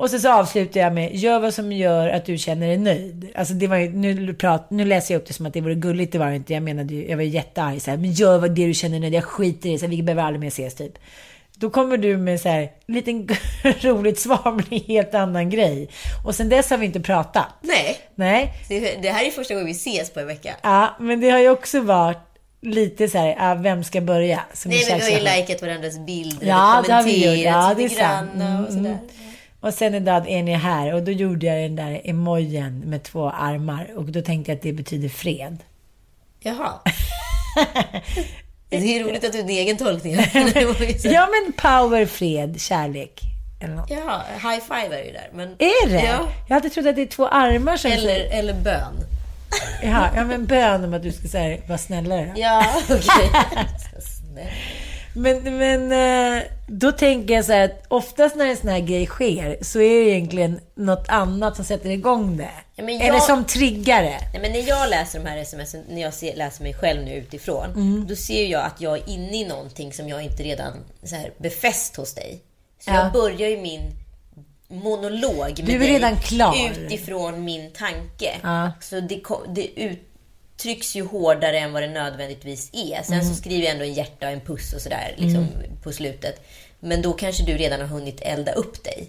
Och sen så avslutar jag med, gör vad som gör att du känner dig nöjd. Alltså det var ju, nu, prat, nu läser jag upp det som att det vore gulligt, det var inte. Jag menade ju, jag var jättearg så här, men gör vad det du känner dig nöjd, jag skiter i det, vi behöver aldrig mer ses typ. Då kommer du med så här, liten [laughs] roligt svar med en helt annan grej. Och sen dess har vi inte pratat. Nej, Nej, det, här är första gången vi ses på en vecka. ja, men det har ju också varit lite så här, ja, vem ska börja? Som Nej, en men vi har ju likat varandras bilder Ja, och det har vi gjort. kommenterat Ja, det är sant. och Mm, sådär. Och sen idag är ni här och då gjorde jag den där emojen med två armar och då tänkte jag att det betyder fred. Jaha. [laughs] Det är roligt att du har en egen tolkning. [laughs] Ja men power, fred, kärlek. Eller något. Jaha, high five är ju där. Men, Är det? Ja. Jag hade trott att det är två armar som... Eller, eller bön. Ja, ja men bön om att du ska så här, vara snällare. Ja, okej. Så [laughs] snäll. Men, men eh, då tänker jag så här att oftast när en sån här grej sker så är det egentligen något annat som sätter igång det. Ja, jag- Eller som triggar det. Nej, men när jag läser de här sms, när jag ser, läser mig själv nu utifrån, Mm. då ser jag att jag är inne i någonting som jag inte redan så här, befäst hos dig. Så Ja. jag börjar ju min monolog med Du är dig redan klar. utifrån min tanke. Ja. Så det, det uttrycks ju hårdare än vad det nödvändigtvis är. Sen Mm. så skriver jag ändå en hjärta och en puss och sådär liksom, på slutet. Men då kanske du redan har hunnit elda upp dig.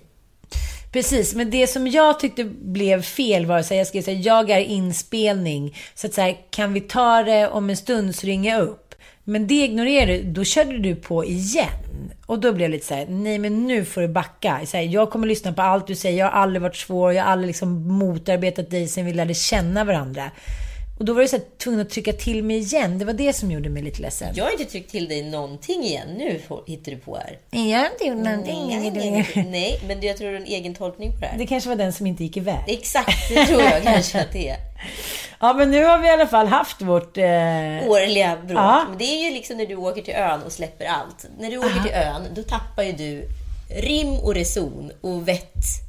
Precis, men det som jag tyckte blev fel var att jag skrev så här, jag är inspelning. Så att så här, kan vi ta det om en stund så ringer jag upp. Men det ignorerade du, då körde du på igen. Och då blev jag lite så här, nej men nu får du backa. Så här, jag kommer lyssna på allt du säger, jag har aldrig varit svår, jag har aldrig liksom motarbetat dig sen vi lärde känna varandra. Och då var du så här, tvungen att trycka till mig igen. Det var det som gjorde mig lite ledsen. Jag har inte tryckt till dig någonting igen. Nu hittar du på här. Jag har inte gjort någonting. Nej, nej, nej, nej, men jag tror du har en egen tolkning på det här. Det kanske var den som inte gick iväg. Exakt, det tror jag [laughs] kanske att det är. Ja, men nu har vi i alla fall haft vårt... Eh... Årliga bråk. Ja. Men det är ju liksom när du åker till ön och släpper allt. När du åker till ön, då tappar ju du rim och reson och vett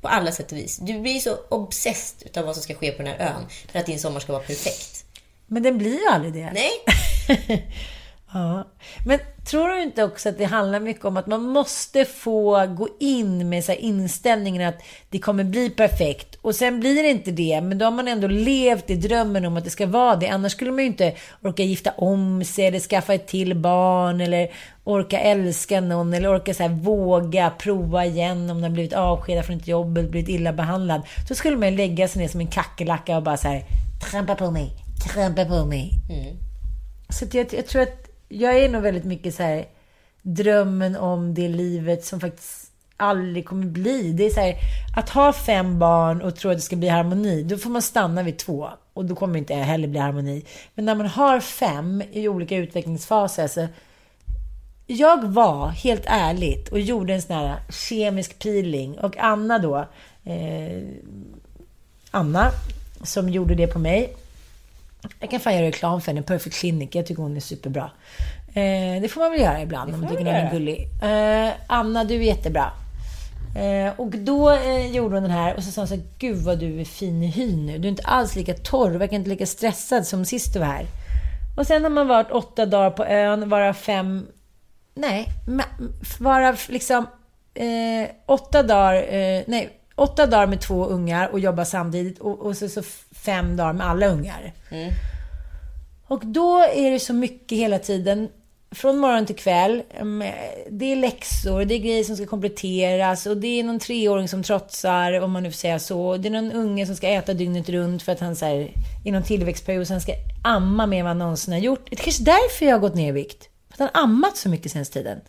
på alla sätt och vis. Du blir så obsessed utav vad som ska ske på den här ön för att din sommar ska vara perfekt. Men den blir ju aldrig det. Nej, [laughs] Ja. Men tror du inte också att det handlar mycket om att man måste få gå in med så inställningen att det kommer bli perfekt och sen blir det inte det, men då har man ändå levt i drömmen om att det ska vara det. Annars skulle man ju inte orka gifta om sig eller skaffa ett till barn eller orka älska någon eller orka så våga prova igen om man har blivit avskedad från ett jobb eller blivit illa behandlad. Då skulle man ju lägga sig ner som en kackerlacka och bara så här trampa på mig, trampa på mig. Så att jag, jag tror att jag är nog väldigt mycket så här drömmen om det livet som faktiskt aldrig kommer bli. Det är så här, att ha fem barn och tro att det ska bli harmoni, då får man stanna vid två. Och då kommer inte heller bli harmoni. Men när man har fem i olika utvecklingsfaser, alltså, jag var helt ärligt och gjorde en sån här kemisk peeling. Och Anna då, eh, Anna, som gjorde det på mig. Jag kan fan göra reklam för henne, Perfect Clinic. Jag tycker hon är superbra. Eh, det får man väl göra ibland om man tycker någon är gullig. Eh, Anna, du är jättebra. Eh, och då eh, gjorde hon den här och så sa hon så här, Gud vad du är fin i hyn nu. Du är inte alls lika torr, du verkar inte lika stressad som sist du var här. Och sen har man varit åtta dagar på ön, varav fem... Nej, varav liksom eh, åtta dagar... Eh, nej, åtta dagar med två ungar och jobba samtidigt och, och så, så fem dagar med alla ungar. Och då är det så mycket hela tiden. Från morgon till kväll. em, Det är läxor, det är grejer som ska kompletteras och det är någon treåring som trotsar, om man nu får säga så. Det är någon unge som ska äta dygnet runt för att han så här, i någon tillväxtperiod sen ska amma mer än vad han någonsin har gjort. Det är kanske därför jag har gått ner i vikt. För att han ammat så mycket sen tiden.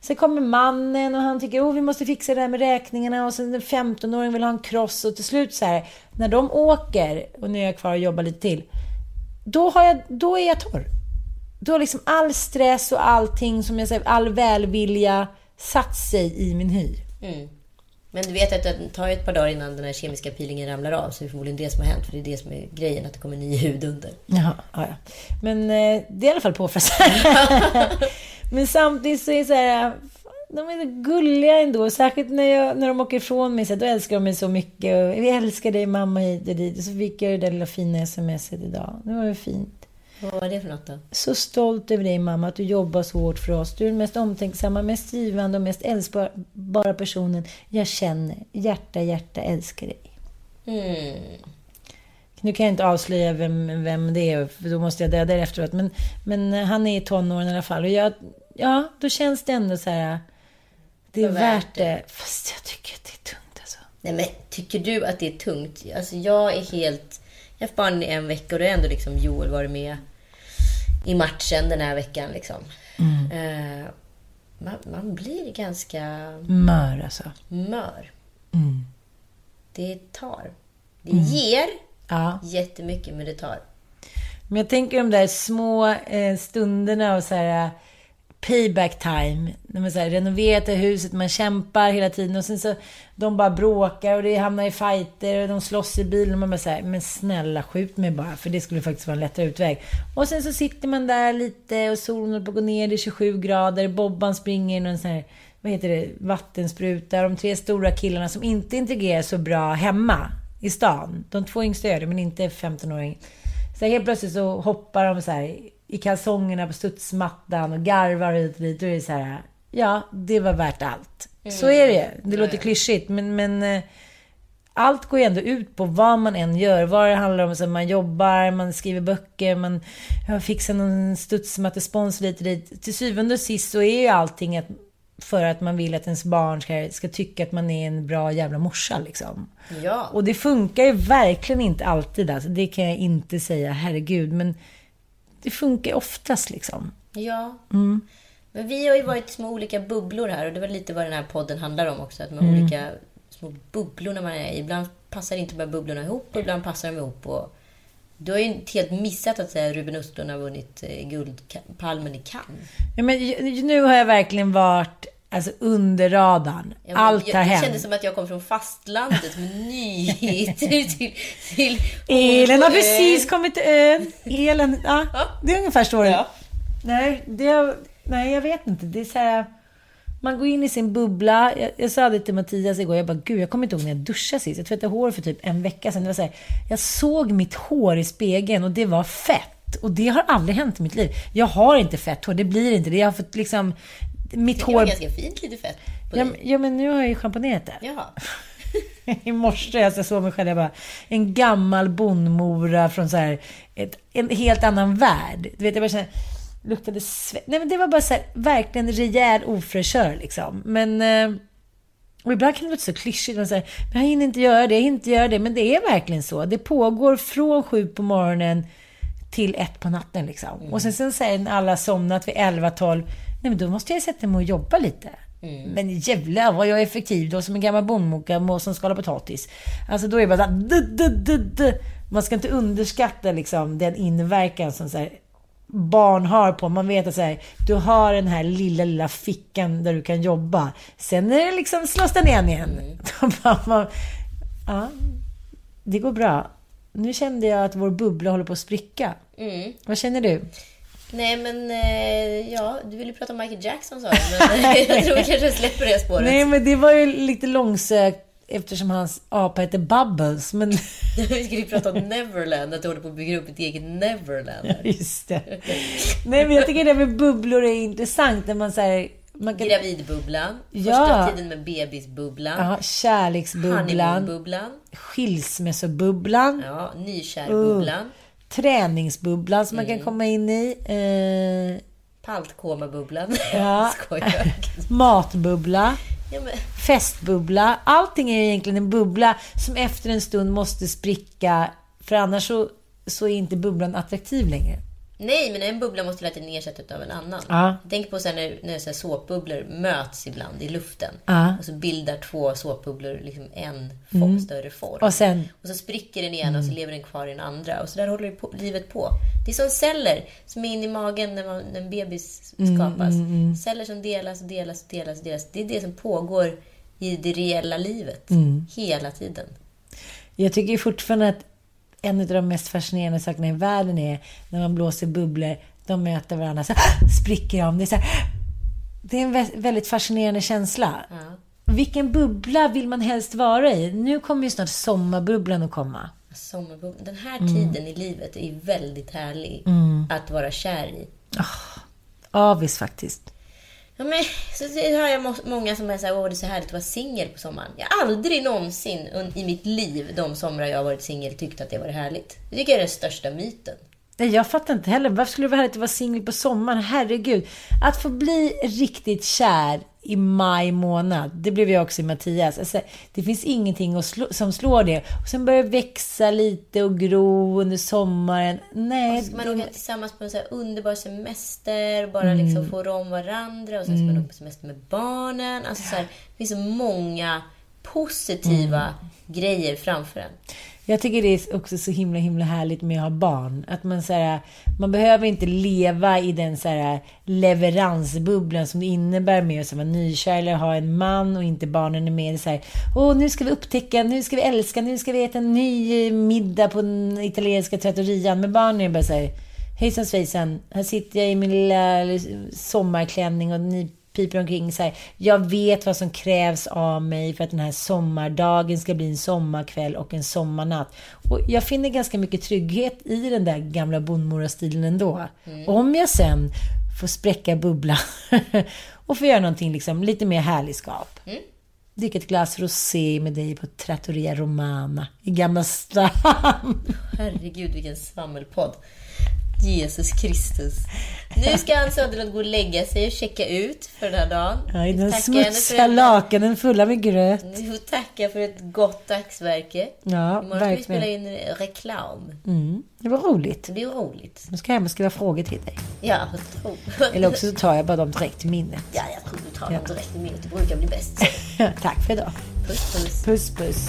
Sen kommer mannen och han tycker oh, vi måste fixa det här med räkningarna och sen den 15-åringen vill ha en cross och till slut så här, när de åker och nu är jag kvar och jobbar lite till då, har jag, då är jag torr. Då har liksom all stress och allting, som jag säger, all välvilja satt sig i min hy. men du vet att det tar ett par dagar innan den här kemiska peelingen ramlar av. Så det är förmodligen det som har hänt. För det är det som är grejen, att det kommer ny hud under. Jaha, ja, ja. Men eh, det är i alla fall påfrestande. [laughs] [laughs] Men samtidigt så är det så här, de är så gulliga ändå. Särskilt när, jag, när de åker ifrån mig, så här, då älskar de mig så mycket. Och, vi älskar dig mamma hit och dit. Och så fick jag det där lilla fina smset idag. Det var ju fint. Vad var det för något då? Så stolt över dig mamma, att du jobbar så hårt för oss. Du är den mest omtänksamma, mest givande och mest älskbara personen jag känner. Hjärta, hjärta älskar dig. Mm. Nu kan jag inte avslöja vem, vem det är, för då måste jag döda det efteråt. Men, men han är i tonåren i alla fall. Och jag, ja, då känns det ändå så här... Det är värt värt det. Fast jag tycker att det är tungt alltså. Nej, men tycker du att det är tungt? Alltså, jag är helt... Jag har haft barn i en vecka och då har ändå liksom Joel varit med i matchen den här veckan. Liksom. Eh, man, man blir ganska Mör alltså. mör. Mm. Det tar. Det ger Ja. jättemycket, men det tar. Men jag tänker de där små eh, stunderna och så här payback time. När man så här, renoverat det huset, man kämpar hela tiden och sen så de bara bråkar och det hamnar i fighter och de slåss i bilen och man bara säger men snälla skjut mig bara för det skulle faktiskt vara en lättare utväg. Och sen så sitter man där lite och solen håller på att gå ner, det är 27 grader, Bobban springer i en sån här vad heter det, vattenspruta. De tre stora killarna som inte integrerar så bra hemma i stan. De två yngsta gör det, men inte 15-åring. Så helt plötsligt så hoppar de så här i kalsongerna på studsmattan och garvar hit och dit. Då är det så här, ja, det var värt allt. Så är det Det låter klyschigt, men, men eh, allt går ju ändå ut på vad man än gör. Vad det handlar om, så man jobbar, man skriver böcker, man fixar någon studsmattespons lite dit. Till syvende och sist så är ju allting att, för att man vill att ens barn ska, ska tycka att man är en bra jävla morsa liksom. Ja. Och det funkar ju verkligen inte alltid. Alltså. Det kan jag inte säga, herregud. Men det funkar oftast liksom. Ja. Mm. Men vi har ju varit små olika bubblor här och det var lite vad den här podden handlar om också. Att man Mm. olika små bubblor när man är. Ibland passar inte de här bubblorna ihop och ibland passar de ihop. Och du har ju inte helt missat att säga Ruben Östlund har vunnit eh, Guldpalmen i Cannes. Ja, men nu har jag verkligen varit alltså, under radarn. Ja, Allt jag, har Det hänt. kändes som att jag kom från fastlandet med nyheter [laughs] till... till Elen har precis kommit till ön. Elen, ja, det är ungefär så det Ja. Nej, det, nej, jag vet inte. Det är så här, man går in i sin bubbla. Jag, jag sa det till Mattias igår. Jag bara, gud, jag kommer inte ihåg när jag duschade sist. Jag tvättade hår för typ en vecka sedan. Det var så här, jag såg mitt hår i spegeln och det var fett. fett. Och det har aldrig hänt i mitt liv. Jag har inte fett hår, det blir inte det. Jag har fått liksom... Mitt Det kan vara hår... ganska fint lite fett på Ja, dig. ja, men nu har jag ju schamponerat det. Jaha. [laughs] I morse, alltså, jag såg mig själv, jag bara, en gammal bondmora från så här, ett, en helt annan värld. Du vet, jag bara kände, luktade svett. Nej men det var bara så här, verkligen rejäl ofräschör liksom. Men, eh, och ibland kan det låta så klyschigt, man säger, men jag hinner inte göra det, jag hinner inte göra det. Men det är verkligen så. Det pågår från sju på morgonen till ett på natten liksom. Och sen, sen säger alla somnat vid 11-12, nej men då måste jag sätta mig och jobba lite. Men jävlar vad jag är effektiv då som en gammal bondmoka som skalar potatis. Alltså då är det bara såhär, du, du, du, du. Man ska inte underskatta liksom den inverkan som så barn har på. Man vet att så här, du har den här lilla, lilla fickan där du kan jobba. Sen är det liksom, slås den igen igen. [laughs] Man, ja, det går bra. Nu kände jag att vår bubbla håller på att spricka. Mm. Vad känner du? Nej men, eh, ja, du ville prata om Michael Jackson sa du, men eh, [laughs] jag tror vi kanske släpper det spåret. Nej, men det var ju lite långsökt eftersom hans apa heter Bubbles. Men [laughs] Vi skulle ju prata om Neverland, att du håller på att bygga upp ett eget Neverland. här. just det. Nej, men jag tycker det med bubblor är intressant. När man säger man kan, Gravidbubblan, Ja. första tiden med bebisbubblan, ja, kärleksbubblan, skilsmässobubblan, ja, nykärbubblan, träningsbubblan som man Mm. kan komma in i, eh, paltkomabubblan. [laughs] Ja. [laughs] Matbubbla, Ja, men, festbubbla. Allting är egentligen en bubbla som efter en stund måste spricka. För annars så, så är inte bubblan attraktiv längre. Nej, men en bubbla måste hela tiden ersättas av en annan. Ja. Tänk på så här när, när så här såpbubblor möts ibland i luften. Ja. Och så bildar två såpbubblor liksom en form, större form. Och sen, Och så spricker den ena och så lever den kvar i den andra. Och så där håller på, livet på. Det är som celler som är inne i magen när, man, när en bebis skapas. Celler som delas och delas och delas och delas. Det är det som pågår i det reella livet. Hela tiden. jag tycker fortfarande att en av de mest fascinerande sakerna i världen är när man blåser bubblor, de möter varandra, så spricker de. Det är, så här, det är en vä- väldigt fascinerande känsla. Ja. Vilken bubbla vill man helst vara i? Nu kommer ju snart sommarbubblan att komma. Sommarbubblan. Den här tiden i livet är ju väldigt härlig att vara kär i. Avis faktiskt. Ja, men, så det hör jag många som säger så åh det är så härligt att vara singel på sommaren. Jag har aldrig någonsin i mitt liv, de somrar jag har varit singel, tyckt att det var härligt. Det tycker jag är den största myten. Nej, jag fattar inte heller. Varför skulle det vara härligt att vara singel på sommaren? Herregud. Att få bli riktigt kär i maj månad, det blev jag också i Mattias. Alltså, det finns ingenting slå, som slår det. Och sen börjar det växa lite och gro under sommaren. Nej, Ska man det- åka tillsammans på en så underbar semester, bara liksom få om varandra och sen ska man åka på semester med barnen. Alltså så här, det finns så många positiva grejer framför en. Jag tycker det är också så himla, himla härligt med att ha barn. Att man, så här, man behöver inte leva i den så här, leveransbubblan som det innebär med att vara nykär eller ha en man och inte barnen är med. Så här, Åh, nu ska vi upptäcka, nu ska vi älska, nu ska vi äta en ny middag på den italienska trattorian. Med barnen är det bara så här, hejsan svejsan, här sitter jag i min lilla sommarklänning och ni piper omkring så här. Jag vet vad som krävs av mig för att den här sommardagen ska bli en sommarkväll och en sommarnatt. Och jag finner ganska mycket trygghet i den där gamla bondmorastilen ändå. Om jag sen får spräcka bubblan [laughs] och få göra någonting liksom lite mer härligskap. Dricka ett glas rosé med dig på Trattoria Romana i Gamla stan. Herregud, vilken svammelpodd. Jesus Kristus. Nu ska Ann Söderlund gå och lägga sig och checka ut för den här dagen. Ja, I den tackar smutsiga en- lakanen fulla med gröt. Vi får tacka för ett gott dagsverke. Ja, Imorgon ska vi spela in reklam. Mm, det var roligt. Det blir roligt. Nu ska jag hem och skriva frågor till dig. Ja, jag tror. Eller också så tar jag bara dem direkt till minnet. Ja, jag tror du tar dem direkt i minnet. Det brukar bli bäst. [laughs] Tack för idag. Puss, puss. Puss puss.